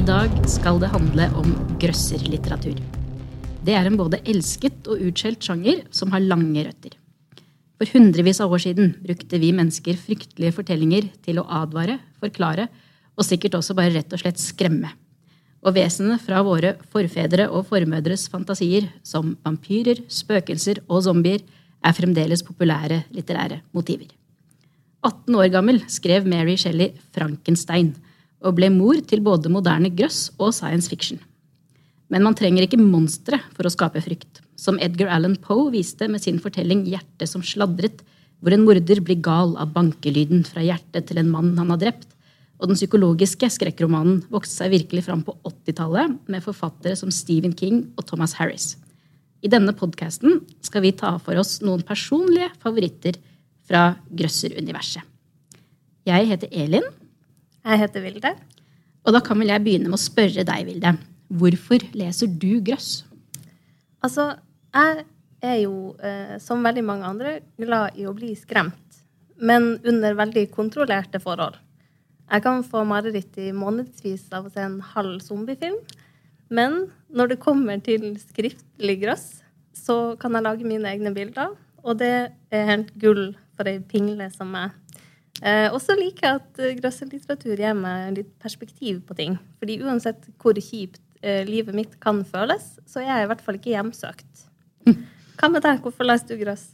I dag skal det handle om grøsserlitteratur. Det er en både elsket og utskjelt sjanger som har lange røtter. For hundrevis av år siden brukte vi mennesker fryktelige fortellinger til å advare, forklare og sikkert også bare rett og slett skremme. Og vesenet fra våre forfedre og formødres fantasier, som vampyrer, spøkelser og zombier, er fremdeles populære litterære motiver. 18 år gammel skrev Mary Shelley Frankenstein og ble mor til både moderne grøss og science fiction. Men man trenger ikke monstre for å skape frykt, som Edgar Allan Poe viste med sin fortelling 'Hjertet som sladret', hvor en morder blir gal av bankelyden fra hjertet til en mann han har drept. Og den psykologiske skrekkromanen vokste seg virkelig fram på 80-tallet med forfattere som Stephen King og Thomas Harris. I denne podkasten skal vi ta for oss noen personlige favoritter fra grøsseruniverset. Jeg heter Elin. Jeg heter Vilde. Og da kan vel jeg begynne med å spørre deg, Vilde. Hvorfor leser du grøss? Altså, jeg er jo, eh, som veldig mange andre, glad i å bli skremt. Men under veldig kontrollerte forhold. Jeg kan få mareritt i månedsvis av å se en halv zombiefilm. Men når det kommer til skriftlig grøss, så kan jeg lage mine egne bilder. Og det er helt gull for ei pingle som meg. Eh, og så liker jeg at eh, grøsserlitteratur gir meg litt perspektiv på ting. Fordi uansett hvor kjipt eh, livet mitt kan føles, så er jeg i hvert fall ikke hjemsøkt. Hva med deg? Hvorfor leser du grøss?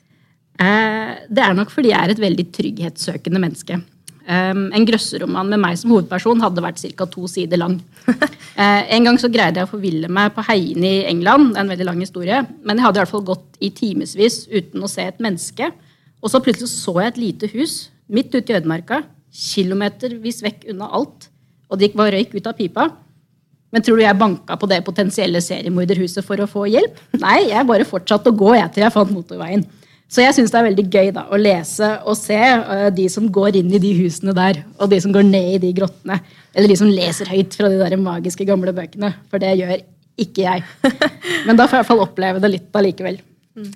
Eh, det er nok fordi jeg er et veldig trygghetssøkende menneske. Um, en grøsseroman med meg som hovedperson hadde vært ca. to sider lang. uh, en gang så greide jeg å forville meg på heiene i England. Det er en veldig lang historie. Men jeg hadde i hvert fall gått i timevis uten å se et menneske. Og så plutselig så jeg et lite hus midt ute i ødemarka, kilometervis vekk unna alt. Og det gikk bare røyk ut av pipa. Men tror du jeg banka på det potensielle seriemorderhuset for å få hjelp? Nei, jeg bare fortsatte å gå etter jeg fant motorveien. Så jeg syns det er veldig gøy da, å lese og se uh, de som går inn i de husene der, og de som går ned i de grottene. Eller de som leser høyt fra de der magiske, gamle bøkene. For det gjør ikke jeg. Men da får jeg i hvert fall oppleve det litt allikevel. Mm.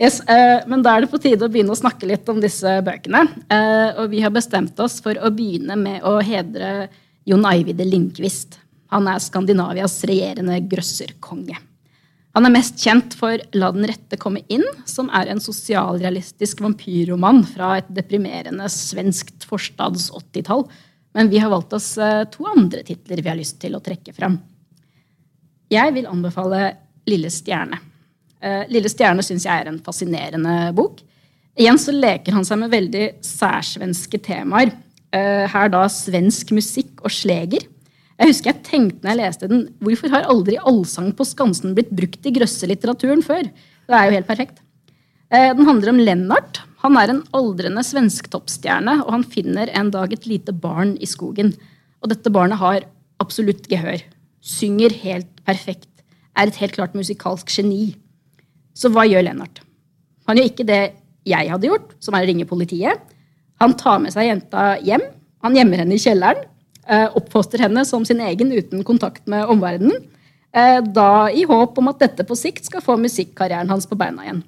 Yes, eh, men da er det på tide å begynne å snakke litt om disse bøkene. Eh, og vi har bestemt oss for å begynne med å hedre Jon Eivide Lindqvist. Han er Skandinavias regjerende grøsserkonge. Han er mest kjent for La den rette komme inn, som er en sosialrealistisk vampyrroman fra et deprimerende svenskt forstads 80-tall. Men vi har valgt oss eh, to andre titler vi har lyst til å trekke fram. Jeg vil anbefale Lille stjerne. Eh, Lille stjerne syns jeg er en fascinerende bok. Igjen så leker han seg med veldig særsvenske temaer. Eh, her da svensk musikk og sleger. Jeg husker jeg tenkte når jeg leste den, hvorfor har aldri allsang på Skansen blitt brukt i grøsselitteraturen før? Det er jo helt perfekt. Eh, den handler om Lennart. Han er en aldrende svensktoppstjerne, og han finner en dag et lite barn i skogen. Og dette barnet har absolutt gehør. Synger helt perfekt. Er et helt klart musikalsk geni. Så hva gjør Lennart? Han gjør ikke det jeg hadde gjort, som er å ringe politiet. Han tar med seg jenta hjem. Han gjemmer henne i kjelleren. oppfoster oppfostrer henne som sin egen uten kontakt med omverdenen. Eh, da i håp om at dette på sikt skal få musikkarrieren hans på beina igjen.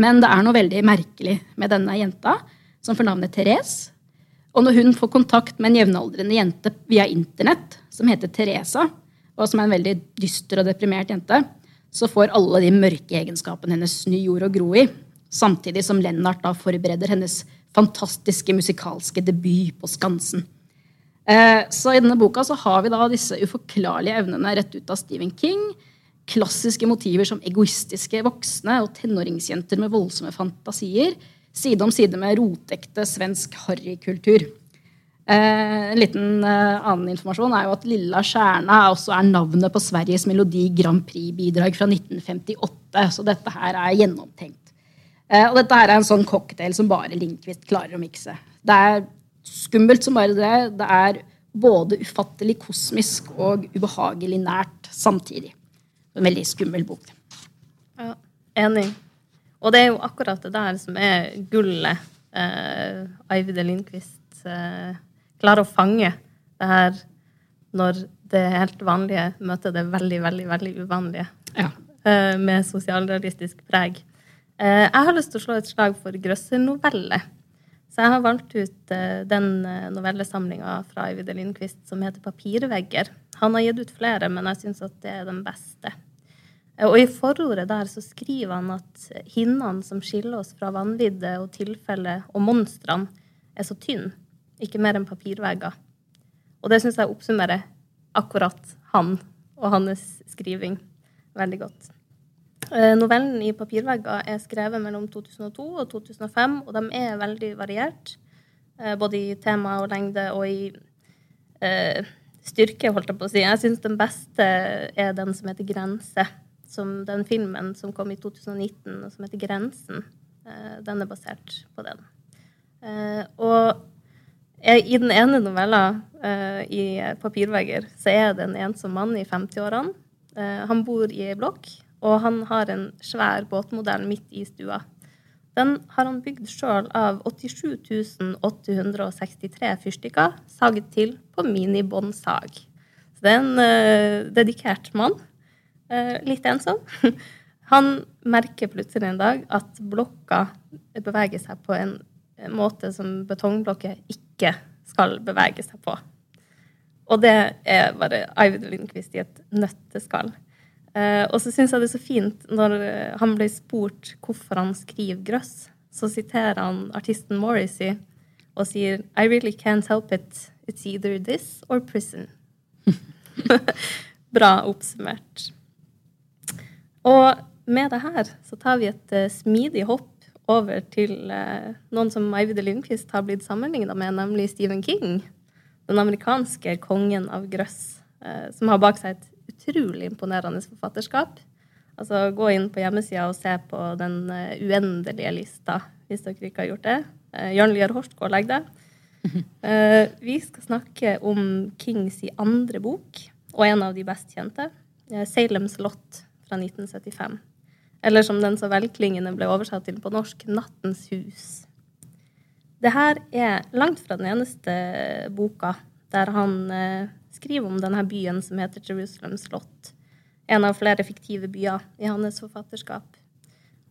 Men det er noe veldig merkelig med denne jenta, som får navnet Therese. Og når hun får kontakt med en jevnaldrende jente via internett, som heter Teresa, og som er en veldig dyster og deprimert jente, så får alle de mørke egenskapene hennes ny jord å gro i. Samtidig som Lennart da forbereder hennes fantastiske musikalske debut på Skansen. Eh, så i denne boka så har vi da disse uforklarlige evnene rett ut av Stephen King. Klassiske motiver som egoistiske voksne og tenåringsjenter med voldsomme fantasier. Side om side med rotekte svensk harrykultur. Eh, en liten eh, annen informasjon er jo at Lilla stjerna også er navnet på Sveriges Melodi Grand Prix-bidrag fra 1958. Så dette her er gjennomtenkt. og dette her er en sånn cocktail som bare Lindqvist klarer å mikse. Det er skummelt som bare det. Det er både ufattelig kosmisk og ubehagelig nært samtidig. En veldig skummel bok. Ja, enig. Og det er jo akkurat det der som er gullet eh, Eivide Lindqvist eh, klarer å fange. Det her når det helt vanlige møter det veldig, veldig, veldig uvanlige. Ja. Eh, med sosialrealistisk preg. Eh, jeg har lyst til å slå et slag for grøssernoveller Så jeg har valgt ut uh, den novellesamlinga fra Øyvind Lindqvist som heter 'Papirvegger'. Han har gitt ut flere, men jeg syns at det er den beste. Og i forordet der så skriver han at hinnene som skiller oss fra vanvidde og tilfelle og monstrene, er så tynne. Ikke mer enn papirvegger. Og det syns jeg oppsummerer akkurat han og hans skriving veldig godt. Eh, novellen i papirvegger er skrevet mellom 2002 og 2005, og de er veldig variert. Eh, både i tema og lengde og i eh, styrke, holdt jeg på å si. Jeg syns den beste er den som heter 'Grense'. Som den filmen som kom i 2019, og som heter 'Grensen'. Eh, den er basert på den. Eh, og i den ene novella, uh, i 'Papirvegger', så er det en ensom mann i 50-årene. Uh, han bor i ei blokk, og han har en svær båtmodell midt i stua. Den har han bygd sjøl av 87 863 fyrstikker, saget til på minibåndsag. Så det er en dedikert mann. litt ensom. Han merker plutselig en dag at blokka beveger seg på en måte som betongblokker ikke skal bevege seg på. Og det er bare Eivind Lindqvist i et nøtteskall. Eh, og så syns jeg det er så fint når eh, han ble spurt hvorfor han skriver grøss, så siterer han artisten Morrissey og sier I really can't help it. It's either this or prison. Bra oppsummert. Og med det her så tar vi et uh, smidig hopp over til eh, noen som Eivind Lindqvist har blitt sammenligna med, nemlig Stephen King. Den amerikanske kongen av grøss, eh, som har bak seg et utrolig imponerende forfatterskap. Altså, Gå inn på hjemmesida og se på den eh, uendelige lista, hvis dere ikke har gjort det. Uh, Jørn Lier og legger det. Uh, vi skal snakke om Kings i andre bok, og en av de best kjente, Salem's Lot fra 1975. Eller som den så velklingende ble oversatt til på norsk, 'Nattens hus'. Det her er langt fra den eneste boka der han eh, skriver om denne byen som heter Jerusalem slott. En av flere fiktive byer i hans forfatterskap.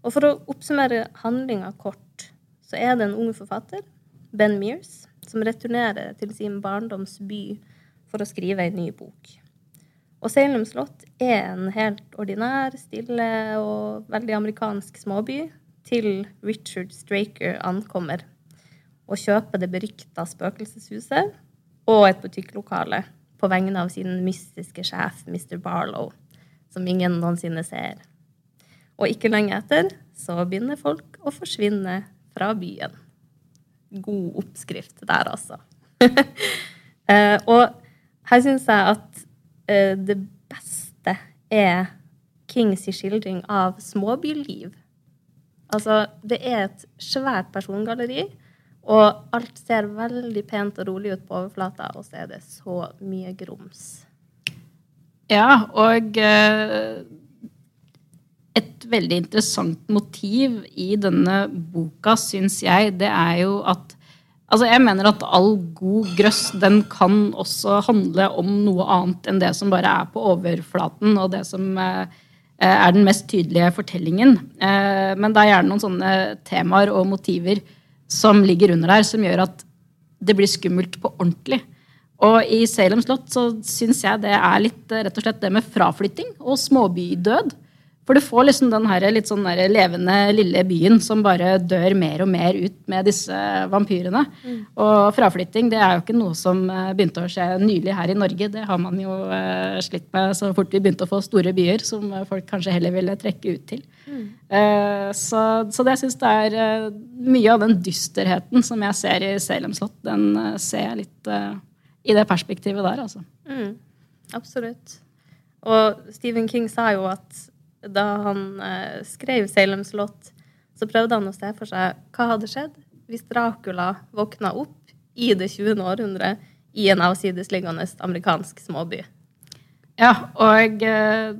Og for å oppsummere handlinga kort, så er det en ung forfatter, Ben Mears, som returnerer til sin barndoms by for å skrive ei ny bok. Og Salem slott er en helt ordinær, stille og veldig amerikansk småby til Richard Straker ankommer og kjøper det berykta spøkelseshuset og et butikklokale på vegne av sin mystiske sjef, Mr. Barlow, som ingen noensinne ser. Og ikke lenge etter så begynner folk å forsvinne fra byen. God oppskrift der, altså. Eh, og her syns jeg at det beste er Kings skildring av småbyliv. Altså, det er et svært persongalleri, og alt ser veldig pent og rolig ut på overflata, og så er det så mye grums. Ja, og eh, et veldig interessant motiv i denne boka, syns jeg, det er jo at Altså, jeg mener at all god grøss den kan også handle om noe annet enn det som bare er på overflaten, og det som eh, er den mest tydelige fortellingen. Eh, men det er gjerne noen sånne temaer og motiver som ligger under der, som gjør at det blir skummelt på ordentlig. Og i Salem slott så syns jeg det er litt rett og slett det med fraflytting og småbydød. For du får liksom den her litt sånn der levende lille byen som bare dør mer og mer ut med disse vampyrene. Mm. Og fraflytting det er jo ikke noe som eh, begynte å skje nylig her i Norge. Det har man jo uh, slitt med så fort vi begynte å få store byer som folk kanskje heller ville trekke ut til. Mm. Så, så, det syns jeg er mye av den dysterheten som jeg ser i Salem slott, den ser jeg litt i det perspektivet der, altså. Mm. Absolutt. Og Stephen King sa jo at da han eh, skrev Salem slott, så prøvde han å se for seg hva hadde skjedd hvis Dracula våkna opp i det 20. århundre i en avsidesliggende amerikansk småby. Ja, og eh,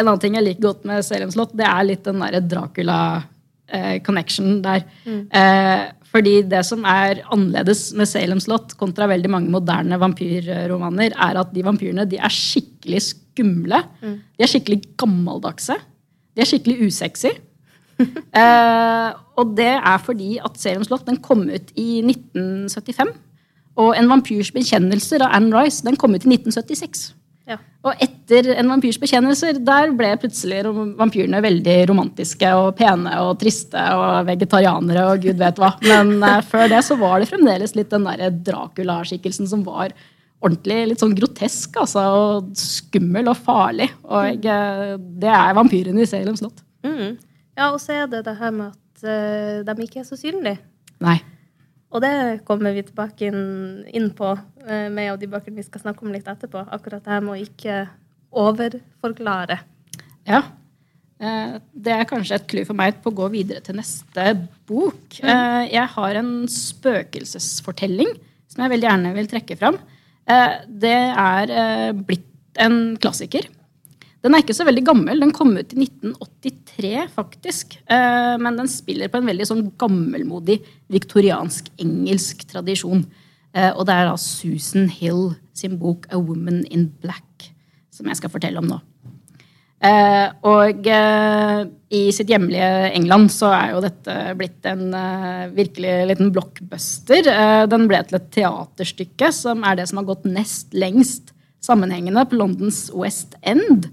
en annen ting jeg liker godt med Salem slott, det er litt den derre Dracula-connection eh, der. Mm. Fordi det som er annerledes med Salem slott kontra veldig mange moderne vampyrromaner, er at de vampyrene de er skikkelig skumle. Mm. De er skikkelig gammeldagse. De er skikkelig usexy. Eh, og det er fordi at Salem slott den kom ut i 1975. Og En vampyrs bekjennelser av Anne Rice den kom ut i 1976. Ja. Og etter En vampyrs bekjennelser der ble plutselig vampyrene veldig romantiske og pene og triste og vegetarianere og gud vet hva. Men uh, før det så var det fremdeles litt den derre Dracula-skikkelsen som var ordentlig litt sånn grotesk altså, og skummel og farlig. Og uh, det er vampyrene i Salem slott. Mm. Ja, og så er det det her med at uh, de ikke er så synlige. Nei. Og det kommer vi tilbake inn, inn på uh, med av de bøkene vi skal snakke om litt etterpå. Akkurat det her med å ikke overforklare. Ja. Eh, Det er kanskje et clou for meg på å gå videre til neste bok. Eh, Jeg har en spøkelsesfortelling som jeg veldig gjerne vil trekke fram. Eh, Det er eh, blitt en klassiker. Den er ikke så veldig gammel. Den kom ut i 1983, faktisk. Eh, Men den spiller på en veldig sånn gammelmodig viktoriansk-engelsk tradisjon. Eh, Og det er da Susan Hill sin bok 'A Woman in Black' som jeg skal fortelle om nå. Eh, og i sitt hjemlige England så er jo dette blitt en virkelig liten blockbuster. Den ble til et teaterstykke som er det som har gått nest lengst sammenhengende på Londons West End.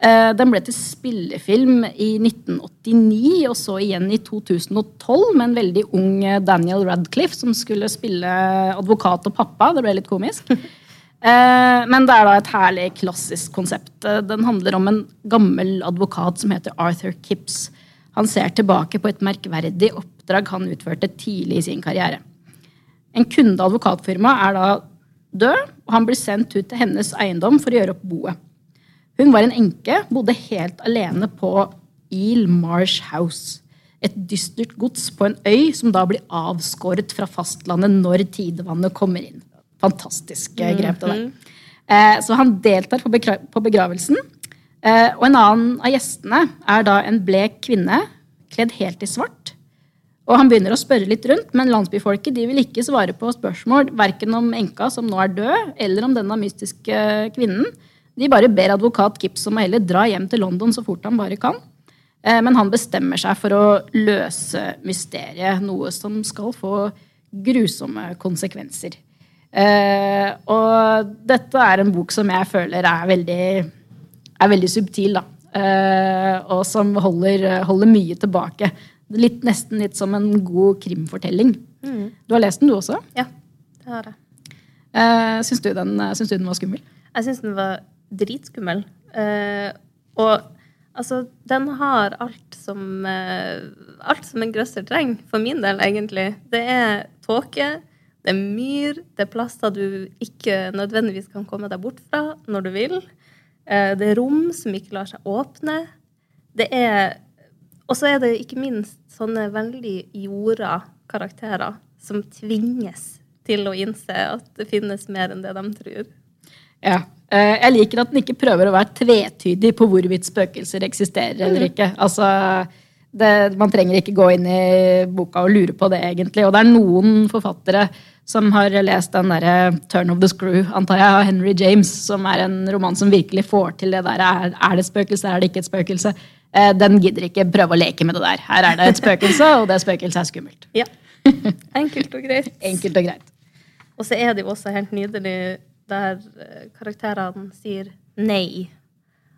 Eh, den ble til spillefilm i 1989 og så igjen i 2012 med en veldig ung eh, Daniel Radcliffe som skulle spille advokat og pappa. Det ble litt komisk. Eh, Men det er da et herlig klassisk konsept. Den handler om en gammel advokat som heter Arthur Kipps. Han ser tilbake på et merkverdig oppdrag han utførte tidlig i sin karriere. En kunde av advokatfirmaet er da død, og han blir sendt ut til hennes eiendom for å gjøre opp boet. Hun var en enke, bodde helt alene på Eel Marsh House. Et dystert gods på en øy som da blir avskåret fra fastlandet når tidevannet kommer inn. Fantastisk eh, grep, det der. Eh, Så han deltar på begra- på begravelsen. Eh, Og en annen av gjestene er da en blek kvinne kledd helt i svart. Og han begynner å spørre litt rundt, men landsbyfolket de vil ikke svare på spørsmål verken om enka som nå er død, eller om denne mystiske kvinnen. De bare ber advokat Gibbs om å heller dra hjem til London så fort han bare kan. Eh, Men han bestemmer seg for å løse mysteriet, noe som skal få grusomme konsekvenser. Eh, og dette er en bok som jeg føler er veldig, er veldig subtil, da. Eh, og som holder, holder mye tilbake. Litt, nesten litt som en god krimfortelling. Du har lest den, du også? Ja, det har jeg. Syns, du den, syns du den var skummel? Jeg syns den var dritskummel. Uh, og altså, den har alt som uh, Alt som en grøsser trenger, for min del, egentlig. Det er tåke, det er myr, det er plasser du ikke nødvendigvis kan komme deg bort fra når du vil. Uh, det er rom som ikke lar seg åpne. Det er Og så er det ikke minst sånne veldig jorda karakterer som tvinges til å innse at det finnes mer enn det de tror. Ja. Eh, Jeg liker at den ikke prøver å være tvetydig på hvorvidt spøkelser eksisterer eller ikke. Altså, det, man trenger ikke gå inn i boka og lure på det, egentlig. Og det er noen forfattere som har lest den derre 'Turn of the Screw' antar jeg, av Henry James, som er en roman som virkelig får til det der er, er det spøkelse, er det ikke et spøkelse? Eh, Den gidder ikke prøve å leke med det der. Her er det et spøkelse, og det spøkelset er skummelt. Ja. Enkelt og greit. Enkelt og greit. Og så er det jo også helt nydelig der eh, karakterene sier nei.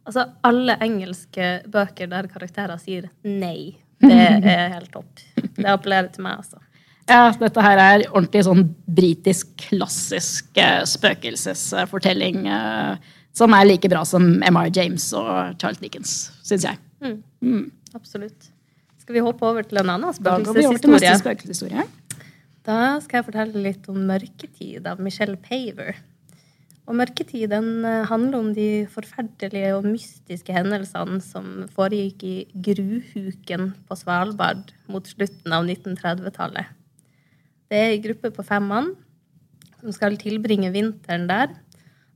Altså alle engelske bøker der karakterer sier nei. Det er helt topp. Det appellerer til meg, altså. Ja, dette her er ordentlig sånn britisk, klassisk eh, spøkelsesfortelling. eh, som er like bra som M.R. James og Charles Dickens, syns jeg. Absolutt. Skal vi hoppe over til en annen spøkelseshistorie. Da skal jeg fortelle litt om Mørketid av Michelle Paver. Og Mørketid den eh, handler om de forferdelige og mystiske hendelsene som foregikk i Gruhuken på Svalbard mot slutten av 1930-tallet. Det er en gruppe på fem mann som skal tilbringe vinteren der.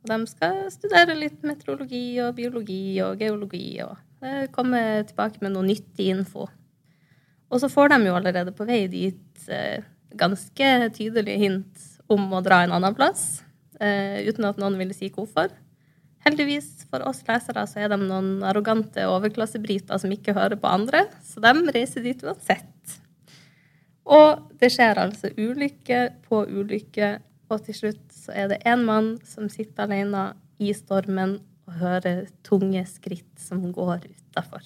Og de skal studere litt meteorologi og biologi og geologi og komme tilbake med noe nyttig info. Og så får de jo allerede på vei dit eh, ganske tydelige hint om å dra en annen plass, uten at noen ville si hvorfor. heldigvis for oss lesere så er de noen arrogante overklassebriter som ikke hører på andre, så de reiser dit uansett. Og det skjer altså ulykke på ulykke, og til slutt så er det én mann som sitter alene i stormen og hører tunge skritt som går utafor.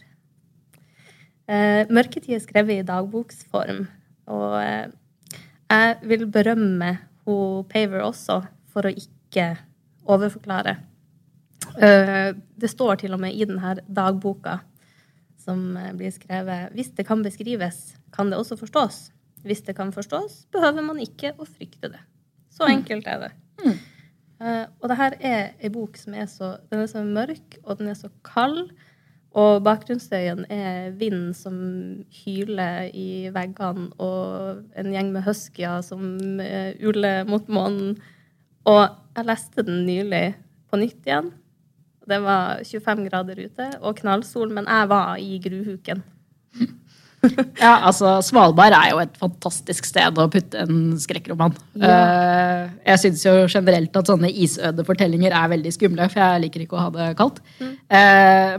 Eh, Mørketid er skrevet i dagboksform, og eh, jeg vil berømme hun Paver også for å ikke overforklare. Eh, det står til og med i denne dagboka som eh, blir skrevet Hvis det kan beskrives, kan det også forstås. Hvis det kan forstås, behøver man ikke å frykte det. Så enkelt er det. Mm. Uh, og det her er ei bok som er så, den er så mørk, og den er så kald. Og bakgrunnsstøyen er vind som hyler i veggene, og en gjeng med huskyer som uh, uler mot månen. Og jeg leste den nylig på nytt igjen. Det var 25 grader ute og knallsol, men jeg var i gruhuken. Ja, altså Svalbard er jo et fantastisk sted å putte en skrekkroman. Ja. jeg syns jo generelt at sånne isøde fortellinger er veldig skumle, for jeg liker ikke å ha det kaldt. Mm.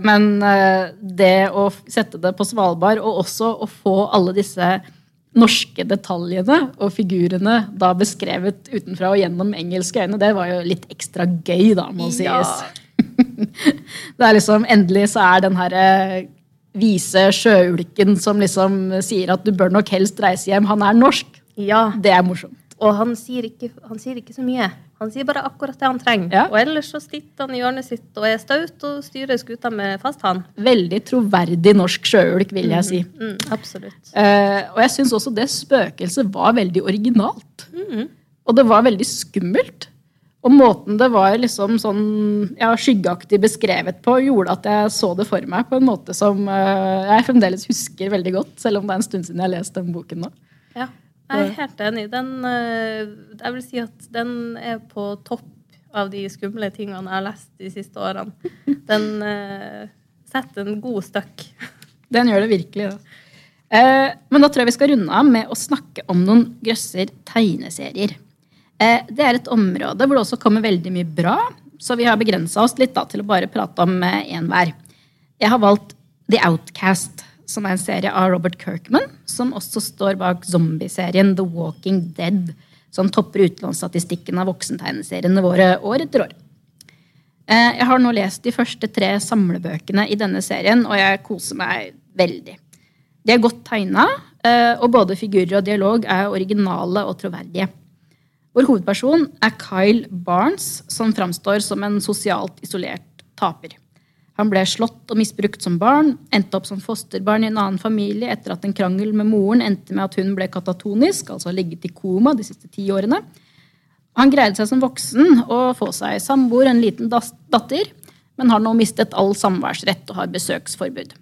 men eh, det å sette det på Svalbard, og også å få alle disse norske detaljene og figurene da beskrevet utenfra og gjennom engelske øyne, det var jo litt ekstra gøy, da, må Ja. sies. det er liksom, Endelig så er den her eh, vise sjøulken som liksom sier at du bør nok helst reise hjem, han er norsk. Ja, Det er morsomt. og han sier, ikke, han sier ikke så mye. Han sier bare akkurat det han trenger. Ja. Og ellers så sitter han i hjørnet sitt og er staut og styrer skuta med fast hånd. Veldig troverdig norsk sjøulk, vil jeg si. Mm, absolutt. Eh, og jeg syns også det spøkelset var veldig originalt. Og det var veldig skummelt. Og måten det var liksom sånn ja, skyggeaktig beskrevet på, gjorde at jeg så det for meg på en måte som eh, jeg fremdeles husker veldig godt, selv om det er en stund siden jeg har lest den boken nå. Ja, jeg er helt enig. Den, eh, jeg vil si at den er på topp av de skumle tingene jeg har lest de siste årene. Den uh, setter en god støkk. Den gjør det virkelig. Da. Eh, men da tror jeg vi skal runde av med å snakke om noen grøsser tegneserier. Eh, det er et område hvor det også kommer veldig mye bra, så vi har begrensa oss litt da, til å bare prate om én hver. Jeg har valgt The Outcast, som er en serie av Robert Kirkman, som også står bak zombieserien The Walking Dead, som topper utlånsstatistikken av voksentegneseriene våre år etter år. Eh, Jeg har nå lest de første tre samlebøkene i denne serien, og jeg koser meg veldig. De er godt tegna, eh, og både figurer og dialog er originale og troverdige. Vår hovedperson er Kyle Barnes, som framstår som en sosialt isolert taper. Han ble slått og misbrukt som barn, endte opp som fosterbarn i en annen familie etter at en krangel med moren endte med at hun ble katatonisk, altså ligget i koma de siste ti årene. Han greide seg som voksen å få seg samboer, en liten datter, men har nå mistet all samværsrett og har besøksforbud.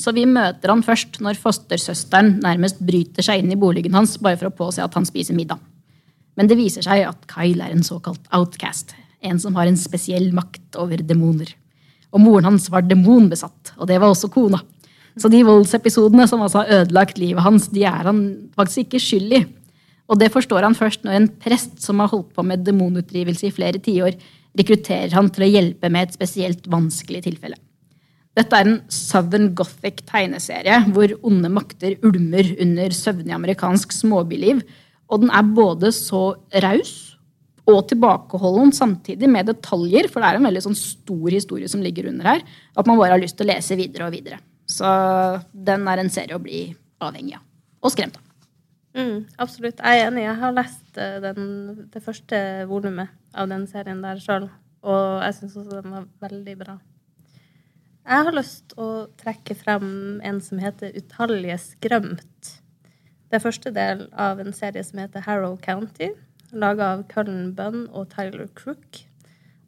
Så vi møter han først når fostersøsteren nærmest bryter seg inn i boligen hans bare for å påse at han spiser middag. Men det viser seg at Kyle er en såkalt outcast, en som har en spesiell makt over demoner. Og moren hans var demonbesatt, og det var også kona. Så de voldsepisodene som altså har ødelagt livet hans, de er han faktisk ikke skyld i. Og det forstår han først når en prest som har holdt på med demonutdrivelse i flere tiår, rekrutterer han til å hjelpe med et spesielt vanskelig tilfelle. Dette er en Southern Gothic tegneserie hvor onde makter ulmer under søvnig amerikansk småbyliv. Og den er både så raus og tilbakeholden samtidig med detaljer, for det er en veldig sånn stor historie som ligger under her, at man bare har lyst til å lese videre og videre. Så den er en serie å bli avhengig av. Og skremt av. Mm, absolutt. Jeg er enig. Jeg har lest eh, den, det første volumet av den serien der sjøl, og jeg syns også den var veldig bra. Jeg har lyst å trekke frem en som heter Utallige skrømt. Det er første del av en serie som heter Harrow County, laga av Cullen Bunn og Tyler Crook.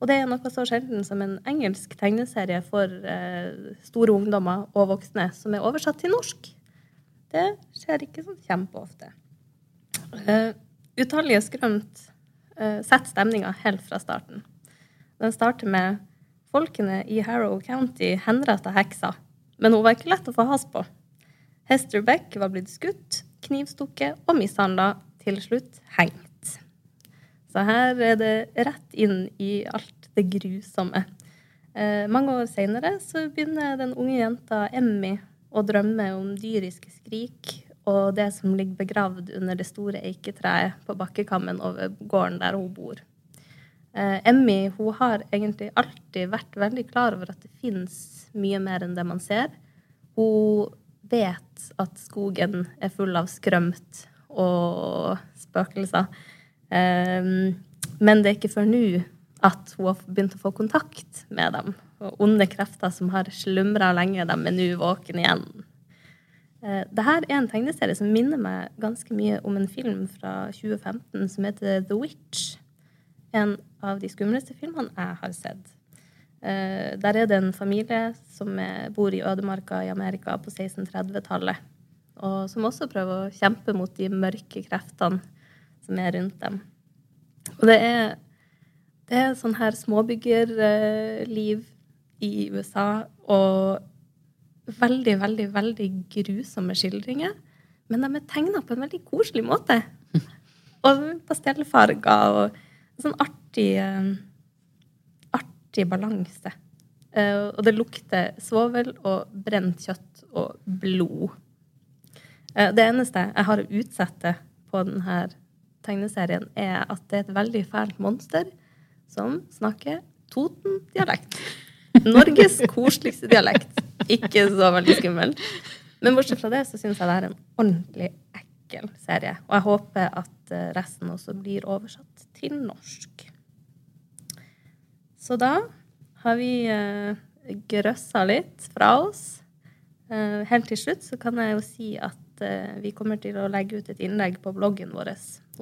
Og det er noe så sjelden som en engelsk tegneserie for eh, store ungdommer og voksne som er oversatt til norsk. Det skjer ikke sånn kjempeofte. Uh, utallige skrømt uh, setter stemninga helt fra starten. Den starter med folkene i Harrow County henretta heksa, men hun var ikke lett å få has på. Hester Beck var blitt skutt, knivstukket og mishandla, til slutt hengt. Så her er det rett inn i alt det grusomme. Eh, mange år seinere begynner den unge jenta Emmy å drømme om dyriske skrik og det som ligger begravd under det store eiketreet på bakkekammen over gården der hun bor. Eh, Emmy hun har egentlig alltid vært veldig klar over at det fins mye mer enn det man ser. Hun vet at skogen er full av skrømt og spøkelser. Eh, men det er ikke før nå at hun har begynt å få kontakt med dem. Og onde krefter som har slumra lenge, de er nå våkne igjen. Det Dette er en tegneserie som minner meg ganske mye om en film fra 2015 som heter The Witch. En av de skumleste filmene jeg har sett. Eh, Der er det en familie som bor i ødemarka i Amerika på 1630-tallet. Og som også prøver å kjempe mot de mørke kreftene som er rundt dem. Og det er, det er sånn her småbyggerliv i USA og veldig, veldig, veldig grusomme skildringer. Men de er tegna på en veldig koselig måte. Og pastellfarger og sånn artig eh, Artig balanse. Eh, Og det lukter svovel og brent kjøtt og blod. Eh, Det eneste jeg har å utsette på denne tegneserien, er at det er et veldig fælt monster som snakker Toten-dialekt. Norges koseligste dialekt. Ikke så veldig skummel. Men bortsett fra det så syns jeg det er en ordentlig ekkel serie. Og jeg håper at eh, resten også blir oversatt til norsk. Så da har vi uh, grøssa litt fra oss. Eh, helt til slutt så kan jeg jo si at eh, vi kommer til å legge ut et innlegg på bloggen vår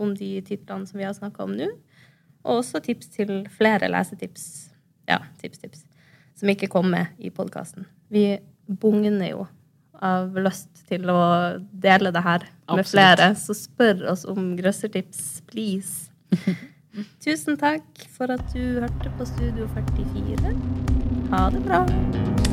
om de titlene som vi har snakka om nå. Og også tips til flere lesetips. Ja, tips, tips. Som ikke kommer i podkasten. Vi bugner jo av lyst til å dele det her med Absolutt. flere, så spør oss om grøssertips, please. Tusen takk for at du hørte på Studio 44. Ha det bra.